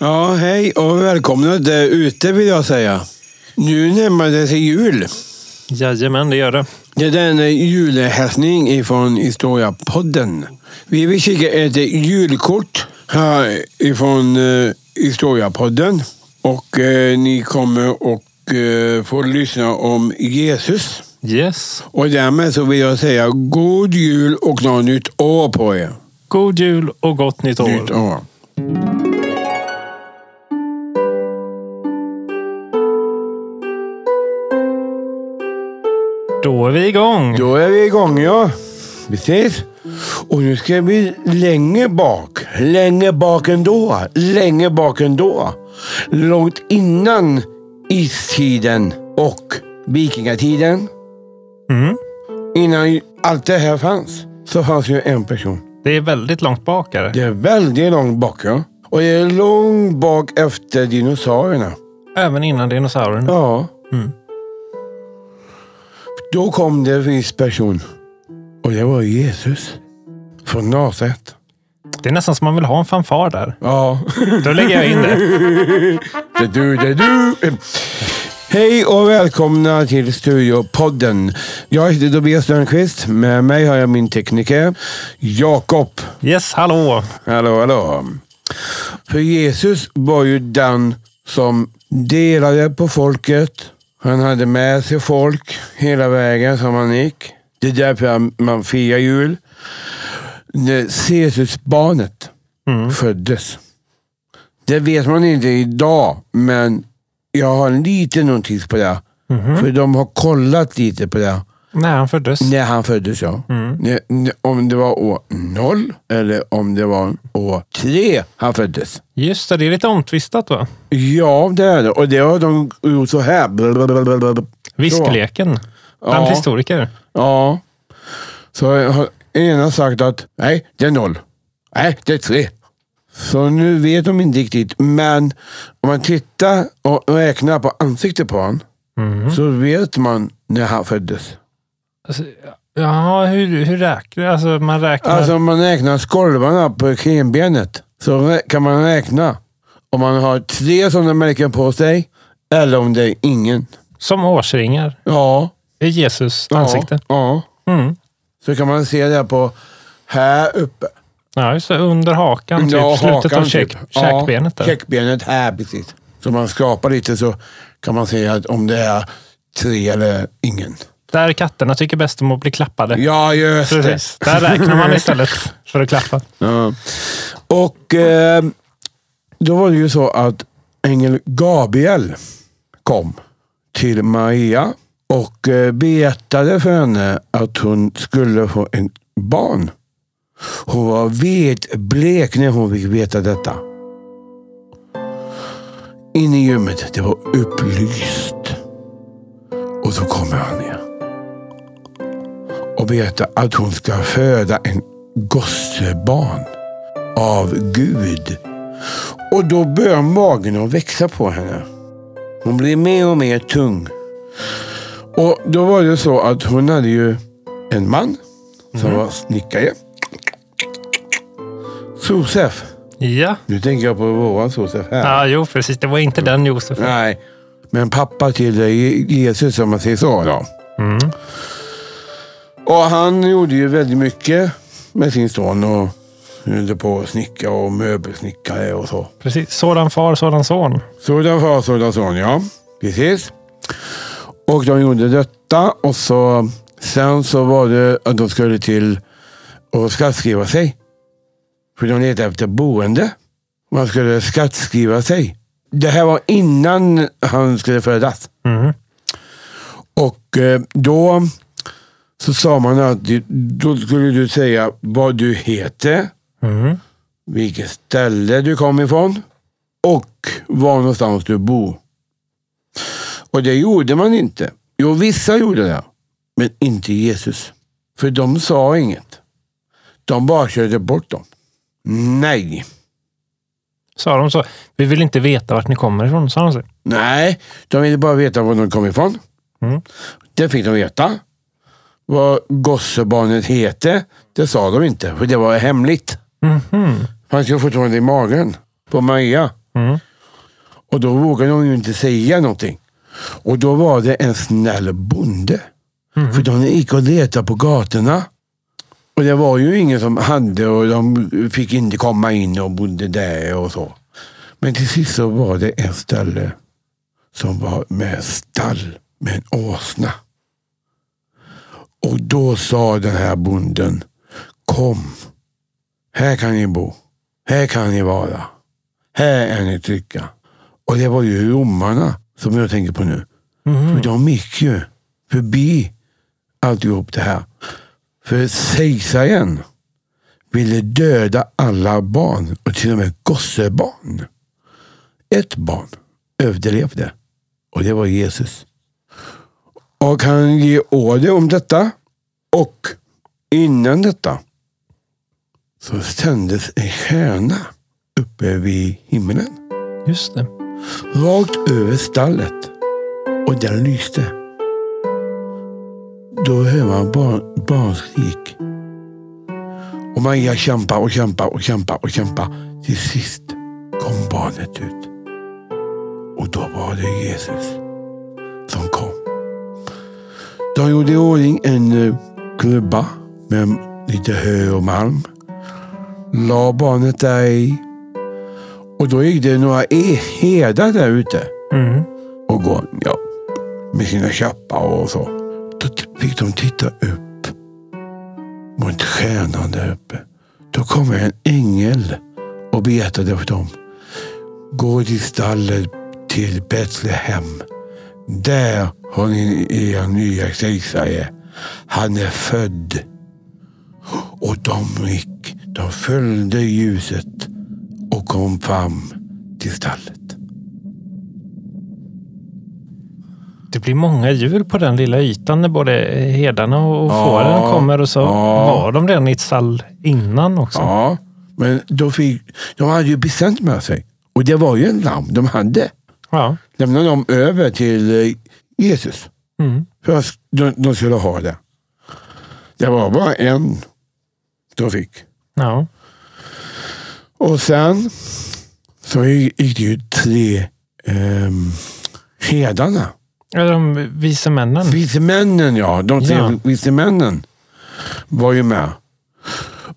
Ja, hej och välkomna där ute vill jag säga. Nu närmar det sig jul. Jajamän, det gör det. Det är en julhälsning ifrån Historia-podden. Vi vill skicka ett julkort här ifrån eh, Historia-podden. Och eh, ni kommer och eh, få lyssna om Jesus. Yes. Och därmed så vill jag säga god jul och något nytt år på er. God jul och gott nytt år. Nytt år. Då är vi igång. Då är vi igång ja. Precis. Och nu ska vi längre bak. Längre bak ändå. Längre bak ändå. Långt innan istiden och vikingatiden. Mm. Innan allt det här fanns. Så fanns ju en person. Det är väldigt långt bak. Är det? Det är väldigt långt bak ja. Och det är långt bak efter dinosaurierna. Även innan dinosaurierna. Ja. Mm. Då kom det en viss person. Och det var Jesus. Från Nasaret. Det är nästan som man vill ha en fanfar där. Ja. Då lägger jag in det. Det du, det du. Hej och välkomna till Studiopodden. Jag heter Tobias Stjernqvist. Med mig har jag min tekniker Jakob. Yes, hallå. Hallå, hallå. För Jesus var ju den som delade på folket. Han hade med sig folk hela vägen som han gick. Det är därför man firar jul. När Jesusbarnet Mm. föddes. Det vet man inte idag, men jag har en liten notis på det. Mhm. För de har kollat lite på det. När han föddes. När han föddes, ja. Mm. Om det var år noll eller om det var år tre han föddes. Just det, det är lite omtvistat va? Ja, det är det. Och det har de gjort så här. Blablabla. Viskleken. Bland Ja. historiker. Ja. Så har ena sagt att nej, det är noll. Nej, det är tre. Så nu vet de inte riktigt. Men om man tittar och räknar på ansiktet på honom Mm. så vet man när han föddes. Alltså, ja, hur, hur räknar Alltså man räknar... Alltså om man räknar skolvarna på kenbenet så kan man räkna om man har tre sådana märken på sig eller om det är ingen. som årsringar Ja. i Jesus ja, ansikte. Ja. Mm. Så kan man se det på här uppe. Ja, just det. Under hakan. Typ. Ja, Slutet hakan av käk, typ. käkbenet. Ja, Där. käkbenet här precis. Så man skrapar lite så kan man se att om det är tre eller ingen. Där katterna tycker bäst om att bli klappade. Ja, just det. Precis. Där räknar man istället för att klappa. Ja. Och eh, då var det ju så att ängel Gabriel kom till Maria och eh, berättade för henne att hon skulle få en barn. Hon var vetblek när hon fick veta detta. In i gymmet, det var upplyst. Och så kommer han ner. Och berättar att hon ska föda en gossebarn av Gud. Och då börjar magen att växa på henne. Hon blir mer och mer tung. Och då var det så att hon hade ju en man som var snickare. Josef. Ja. Nu tänker jag på våran Josef här. ja, jo precis. Det var inte den Josef. Nej, men pappa till Jesus om man säger så. Då. Mm. Och han gjorde ju väldigt mycket med sin son och höll på att snicka och möbelsnickare och så. precis. Sådan far, sådan son. Sådan far, sådan son, ja. Precis. Och de gjorde detta och så sen så var det att de skulle till och skattskriva sig. För de letade efter boende. Man skulle skattskriva sig. Det här var innan han skulle födas. Mm. Och eh, då så sa man att du- då skulle du säga vad du heter, Mm. vilket ställe du kom ifrån och var någonstans du bor. Och det gjorde man inte. Jo, vissa gjorde det, men inte Jesus. För de sa inget. De bara körde bort dem. Nej. Sa de så? Vi vill inte veta vart ni kommer ifrån, sa de så. Nej, de ville bara veta var de kom ifrån. Mm. Det fick de veta. Vad gossebarnet heter, det sa de inte, för det var hemligt. Mhm. Han skulle fortfarande i magen på Maria. Mm. Och då vågade de ju inte säga någonting. Och då var det en snäll bonde. Mm. För de gick och letade på gatorna. Och det var ju ingen som hade och de fick inte komma in och bodde där och så. Men till sist så var det en ställe som var med stall med en åsna. Och då sa den här bonden, kom, här kan ni bo, här kan ni vara, här är ni trygga. Och det var ju romarna som jag tänker på nu. Mhm. För de gick ju förbi alltihop det här. För kejsaren ville döda alla barn och till och med gossebarn. Ett barn överlevde och det var Jesus. Och han ger order om detta och innan detta så tändes en stjärna uppe vid himlen Just det. rakt över stallet och den lyste. Då hör man barn, barnskrik. Och Maria kämpar och kämpar och kämpar och kämpar. Till sist kom barnet ut. Och då var det Jesus som kom. De gjorde i ordning en eh, klubba med lite hö och malm. La barnet där i. Och då gick det några e- herdar där ute Mm. och gå ja, med sina käppar och så. Då fick de titta upp mot stjärnan där uppe. Då kom en ängel och berättade för dem. Gå till stallet till Betlehem. Där har ni er nya kejsare. Han är född. Och de gick, de följde ljuset och kom fram till stallet. Det blir många djur på den lilla ytan när både herdarna och Ja, fåren kommer och så ja. var de redan i ett stall innan också. Ja, men då fick, de hade ju bestämt med sig. Och det var ju en lamm de hade. Ja. Lämnade de över till eh, Jesus. Mm. För att de, de skulle ha det. Det var bara en de fick. ja. Och sen så gick det ju tre um, herdarna. Ja, De vise männen. Vise männen ja, de tre Ja. vise männen var ju med.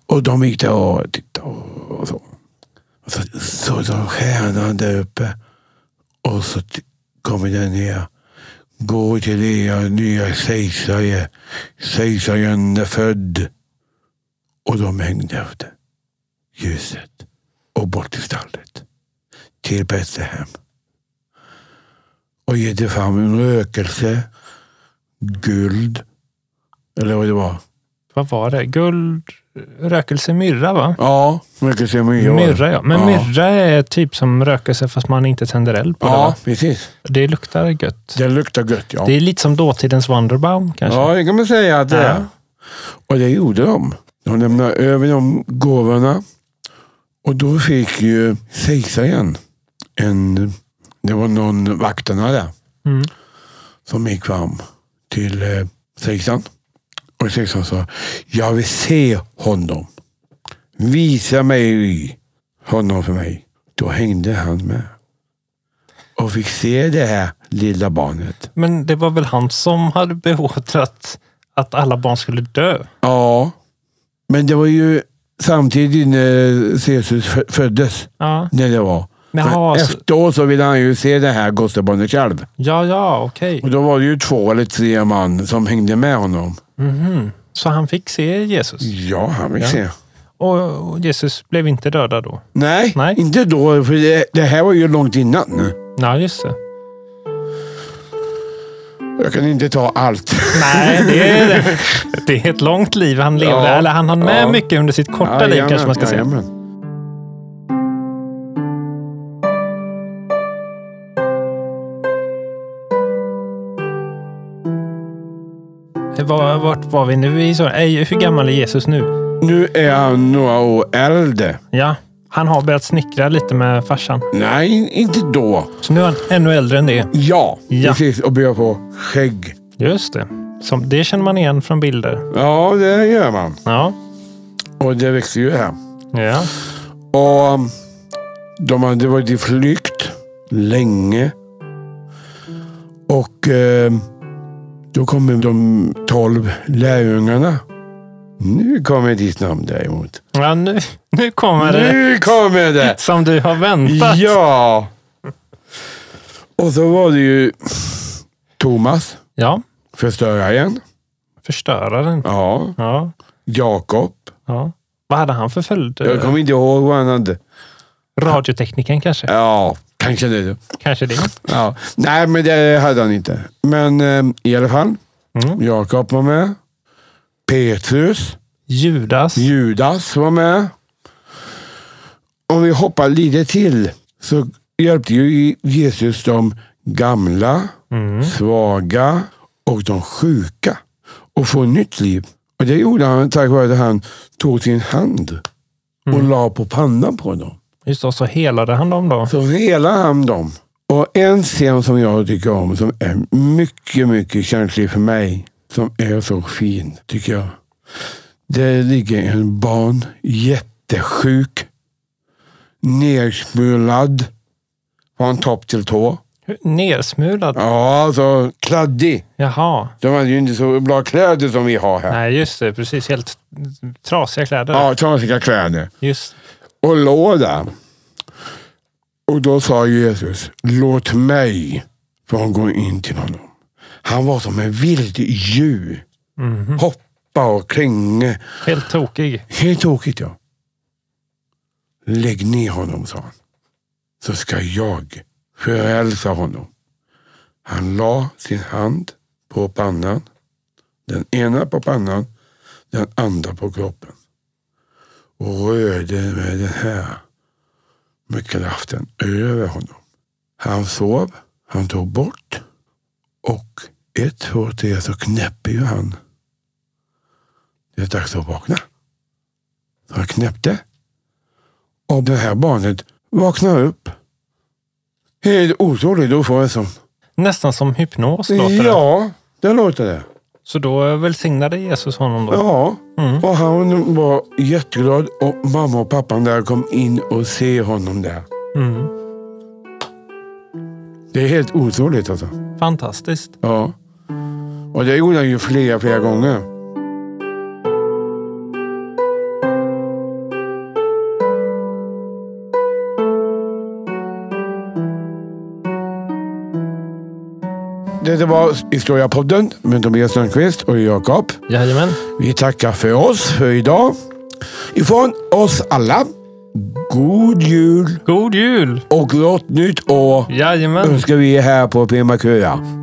Och de gick där och tittade och, så. Och så såg de stjärnan där uppe. Och så kommer den ner. Gå till er nya kejsare. Kejsaren är född. Och de hängde efter ljuset och bort till stallet. Till Betlehem. Och ger fram en rökelse, guld, eller vad det var. Vad var det? Guld, rökelse, myrra va? Ja, rökelse myrra. Myrra ja. Men ja. myrra är typ som rökelse fast man inte tänder eld på det Ja, va? precis. Det luktar gött. Det luktar gött ja. Det är lite som dåtidens Wonderbaum kanske. Ja, det kan man säga att det är. Ja. Och det gjorde de. De lämnade över de gåvorna. Och då fick ju kejsaren en... Det var någon vakterna där Mm. som gick fram till eh, kejsaren. Och kejsaren sa, jag vill se honom. Visa mig honom för mig. Då hängde han med. Och fick se det här lilla barnet. Men det var väl han som hade beordrat att alla barn skulle dö? Ja, men det var ju samtidigt när Jesus fö- föddes. Ja, När det var. Jaha, Men så- efteråt så ville han ju se det här gossebarnet själv. ja, ja okej. Och då var det ju två eller tre man som hängde med honom. Mhm. Så han fick se Jesus? Ja, han vill Ja. se. Och Jesus blev inte dödad då? Nej, Nej. inte då. För det, det här var ju långt innan. Ja, just det. Jag kan inte ta allt. Nej, det är, det är ett långt liv han levde. Ja. Eller han hann med Ja. mycket under sitt korta liv kanske man ska säga. Vart var vi nu? i så- Hur gammal är Jesus nu? Nu är han några år äldre. Ja, han har börjat snickra lite med farsan. Nej, inte då. Så nu är han ännu äldre än det. Ja, Ja. precis. Och börjar få skägg. Just det. Som, det känner man igen från bilder. Ja, det gör man. Ja. Och det växer ju här. ja. Och um, De hade varit i flykt länge. Och eh, då kommer de tolv lärjungarna. Nu kommer ditt namn däremot. Ja, nu, nu kommer det Nu kommer det! som du har väntat. Ja! Och så var det ju Thomas, Ja, förstöraren. förstöraren. Ja. Ja, Jakob. ja. Vad hade han för följd? Jag kommer inte ihåg vad han hade. Radiotekniken kanske? Ja, kanske det. Kanske det. Ja. Nej, men det hade han inte. Men eh, i alla fall. Mm. Jakob var med. Petrus. Judas. Judas var med. Om vi hoppar lite till så hjälpte ju Jesus de gamla, Mm. svaga och de sjuka att få nytt liv. Och Det gjorde han tack vare att han tog sin hand och la på pannan på dem. Just det, så helade han dem då. Så helade han dem. Och en scen som jag tycker om, som är mycket, mycket känslig för mig, som är så fin, tycker jag. Det ligger en barn, jättesjuk, nersmulad från topp till tå. Nersmulad? Ja, alltså kladdig. Jaha. De hade ju inte så bra kläder som vi har här. Nej, just det. Precis. Helt trasiga kläder. Ja, trasiga kläder. Just. Och låg där. Och då sa Jesus, låt mig få gå in till honom. Han var som en vild djur. Mhm. Hoppa och klänga. Helt tokig. Helt tokigt ja. Lägg ner honom, sa han. Så ska jag frälsa honom. Han la sin hand på pannan. Den ena på pannan, den andra på kroppen. Och rörde med den här med kraften över honom. Han sov, han tog bort och ett, två, tre så knäpper ju han. Det är dags att vakna. Så han knäppte. Och det här barnet vaknar upp. Helt otroligt att få en sån. Nästan som hypnos låter det. Ja, det låter det. Så då välsignade Jesus honom då? Ja, Mm. och han var jätteglad och mamma och pappan där kom in och se honom där. Mm. Det är helt otroligt alltså. Fantastiskt. Ja. Och det gjorde han ju flera, flera gånger. Det var Historiapodden med Tobias Sundqvist och Jakob. Jajamän. Vi tackar för oss för idag. Ifrån oss alla, god jul God jul! och gott nytt år Jajamän. önskar vi här på Primakura.